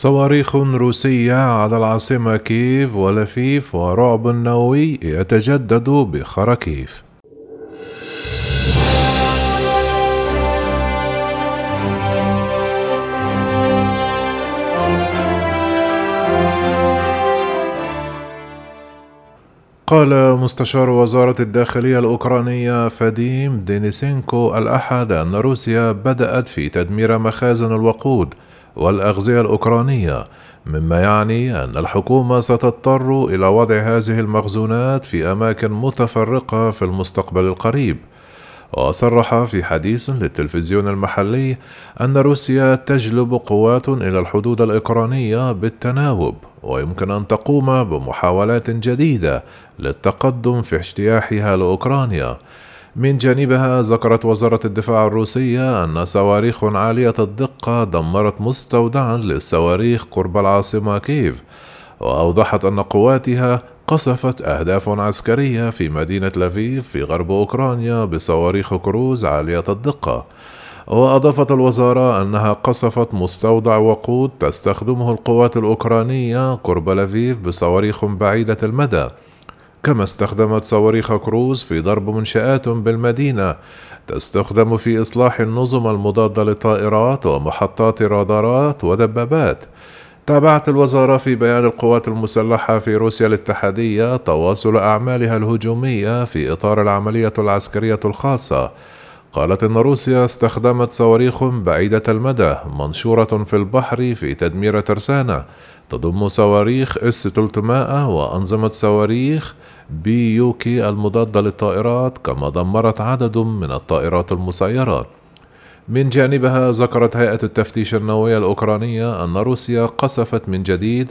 صواريخ روسية على العاصمة كييف ولفيف ورعب نووي يتجدد بخراكيف قال مستشار وزارة الداخلية الأوكرانية فاديم دينيسينكو الأحد أن روسيا بدأت في تدمير مخازن الوقود والأغذية الأوكرانية مما يعني أن الحكومة ستضطر إلى وضع هذه المخزونات في أماكن متفرقة في المستقبل القريب. وصرح في حديث للتلفزيون المحلي أن روسيا تجلب قوات إلى الحدود الأوكرانية بالتناوب ويمكن أن تقوم بمحاولات جديدة للتقدم في اجتياحها لأوكرانيا. من جانبها ذكرت وزارة الدفاع الروسية أن صواريخ عالية الدقة دمرت مستودعا للصواريخ قرب العاصمة كييف وأوضحت أن قواتها قصفت أهداف عسكرية في مدينة لفيف في غرب أوكرانيا بصواريخ كروز عالية الدقة. وأضافت الوزارة أنها قصفت مستودع وقود تستخدمه القوات الأوكرانية قرب لفيف بصواريخ بعيدة المدى. كما استخدمت صواريخ كروز في ضرب منشآت بالمدينة. تستخدم في إصلاح النظم المضادة للطائرات ومحطات رادارات ودبابات. تابعت الوزارة في بيان القوات المسلحة في روسيا الاتحادية تواصل أعمالها الهجومية في إطار العملية العسكرية الخاصة. قالت إن روسيا استخدمت صواريخ بعيدة المدى منشورة في البحر في تدمير ترسانة تضم صواريخ إس 300 وأنظمة صواريخ بي يو كي المضادة للطائرات كما دمرت عدد من الطائرات المسيرة. من جانبها ذكرت هيئة التفتيش النووية الأوكرانية أن روسيا قصفت من جديد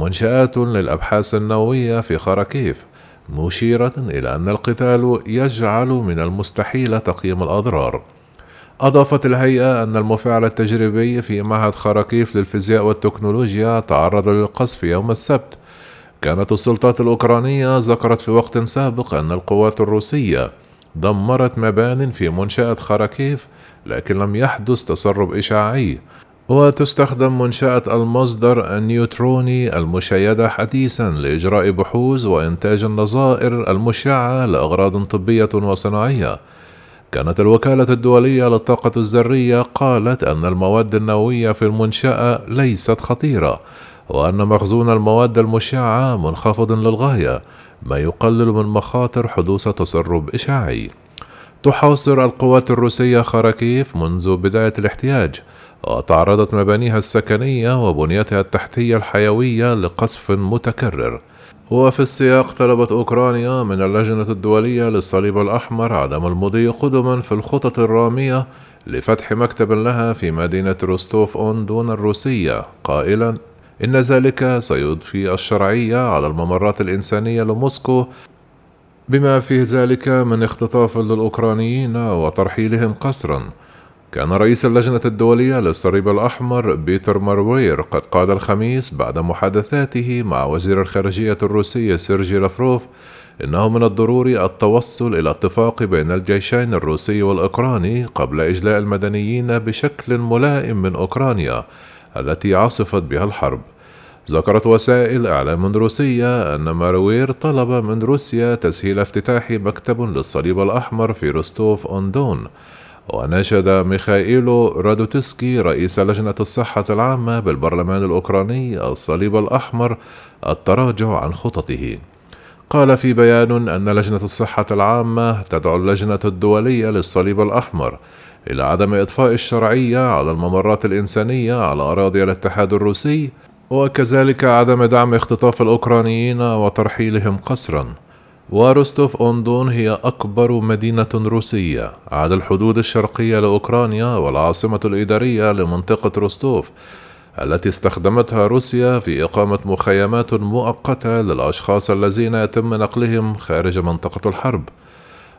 منشآت للأبحاث النووية في خراكيف مشيرة إلى أن القتال يجعل من المستحيل تقييم الأضرار. أضافت الهيئة أن المفاعل التجريبي في معهد خراكيف للفيزياء والتكنولوجيا تعرض للقصف يوم السبت. كانت السلطات الأوكرانية ذكرت في وقت سابق أن القوات الروسية دمرت مبان في منشأة خراكيف لكن لم يحدث تسرب إشعاعي وتستخدم منشأة المصدر النيوتروني المشيدة حديثا لإجراء بحوث وإنتاج النظائر المشعة لأغراض طبية وصناعية. كانت الوكالة الدولية للطاقة الذرية قالت أن المواد النووية في المنشأة ليست خطيرة وأن مخزون المواد المشعة منخفض للغاية ما يقلل من مخاطر حدوث تسرب إشعاعي. تحاصر القوات الروسية خراكيف منذ بداية الاحتياج وتعرضت مبانيها السكنية وبنيتها التحتية الحيوية لقصف متكرر. وفي السياق طلبت أوكرانيا من اللجنة الدولية للصليب الأحمر عدم المضي قدما في الخطط الرامية لفتح مكتب لها في مدينة روستوف أون دون الروسية. قائلا إن ذلك سيضفي الشرعية على الممرات الإنسانية لموسكو بما فيه ذلك من اختطاف للأوكرانيين وترحيلهم قسرا. كان رئيس اللجنة الدولية للصليب الأحمر بيتر ماورير قد قال الخميس بعد محادثاته مع وزير الخارجية الروسي سيرجي لافروف إنه من الضروري التوصل إلى اتفاق بين الجيشين الروسي والأوكراني قبل إجلاء المدنيين بشكل ملائم من أوكرانيا التي عصفت بها الحرب. ذكرت وسائل إعلام روسية أن ماورير طلب من روسيا تسهيل افتتاح مكتب للصليب الأحمر في روستوف أون دون وناشد ميخائيلو رادوتسكي رئيس لجنة الصحة العامة بالبرلمان الأوكراني الصليب الأحمر التراجع عن خططه. قال في بيان أن لجنة الصحة العامة تدعو اللجنة الدولية للصليب الأحمر إلى عدم إضفاء الشرعية على الممرات الإنسانية على أراضي الاتحاد الروسي وكذلك عدم دعم اختطاف الأوكرانيين وترحيلهم قسرا. وروستوف أوندون هي أكبر مدينة روسية. على الحدود الشرقية لأوكرانيا والعاصمة الإدارية لمنطقة روستوف التي استخدمتها روسيا في إقامة مخيمات مؤقتة للأشخاص الذين يتم نقلهم خارج منطقة الحرب.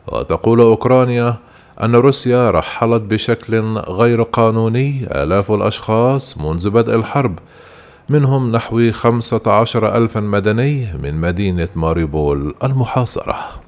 وتقول أوكرانيا أن روسيا رحلت بشكل غير قانوني آلاف الأشخاص منذ بدء الحرب منهم نحو خمسة عشر ألفا مدني من مدينة ماريبول المحاصرة.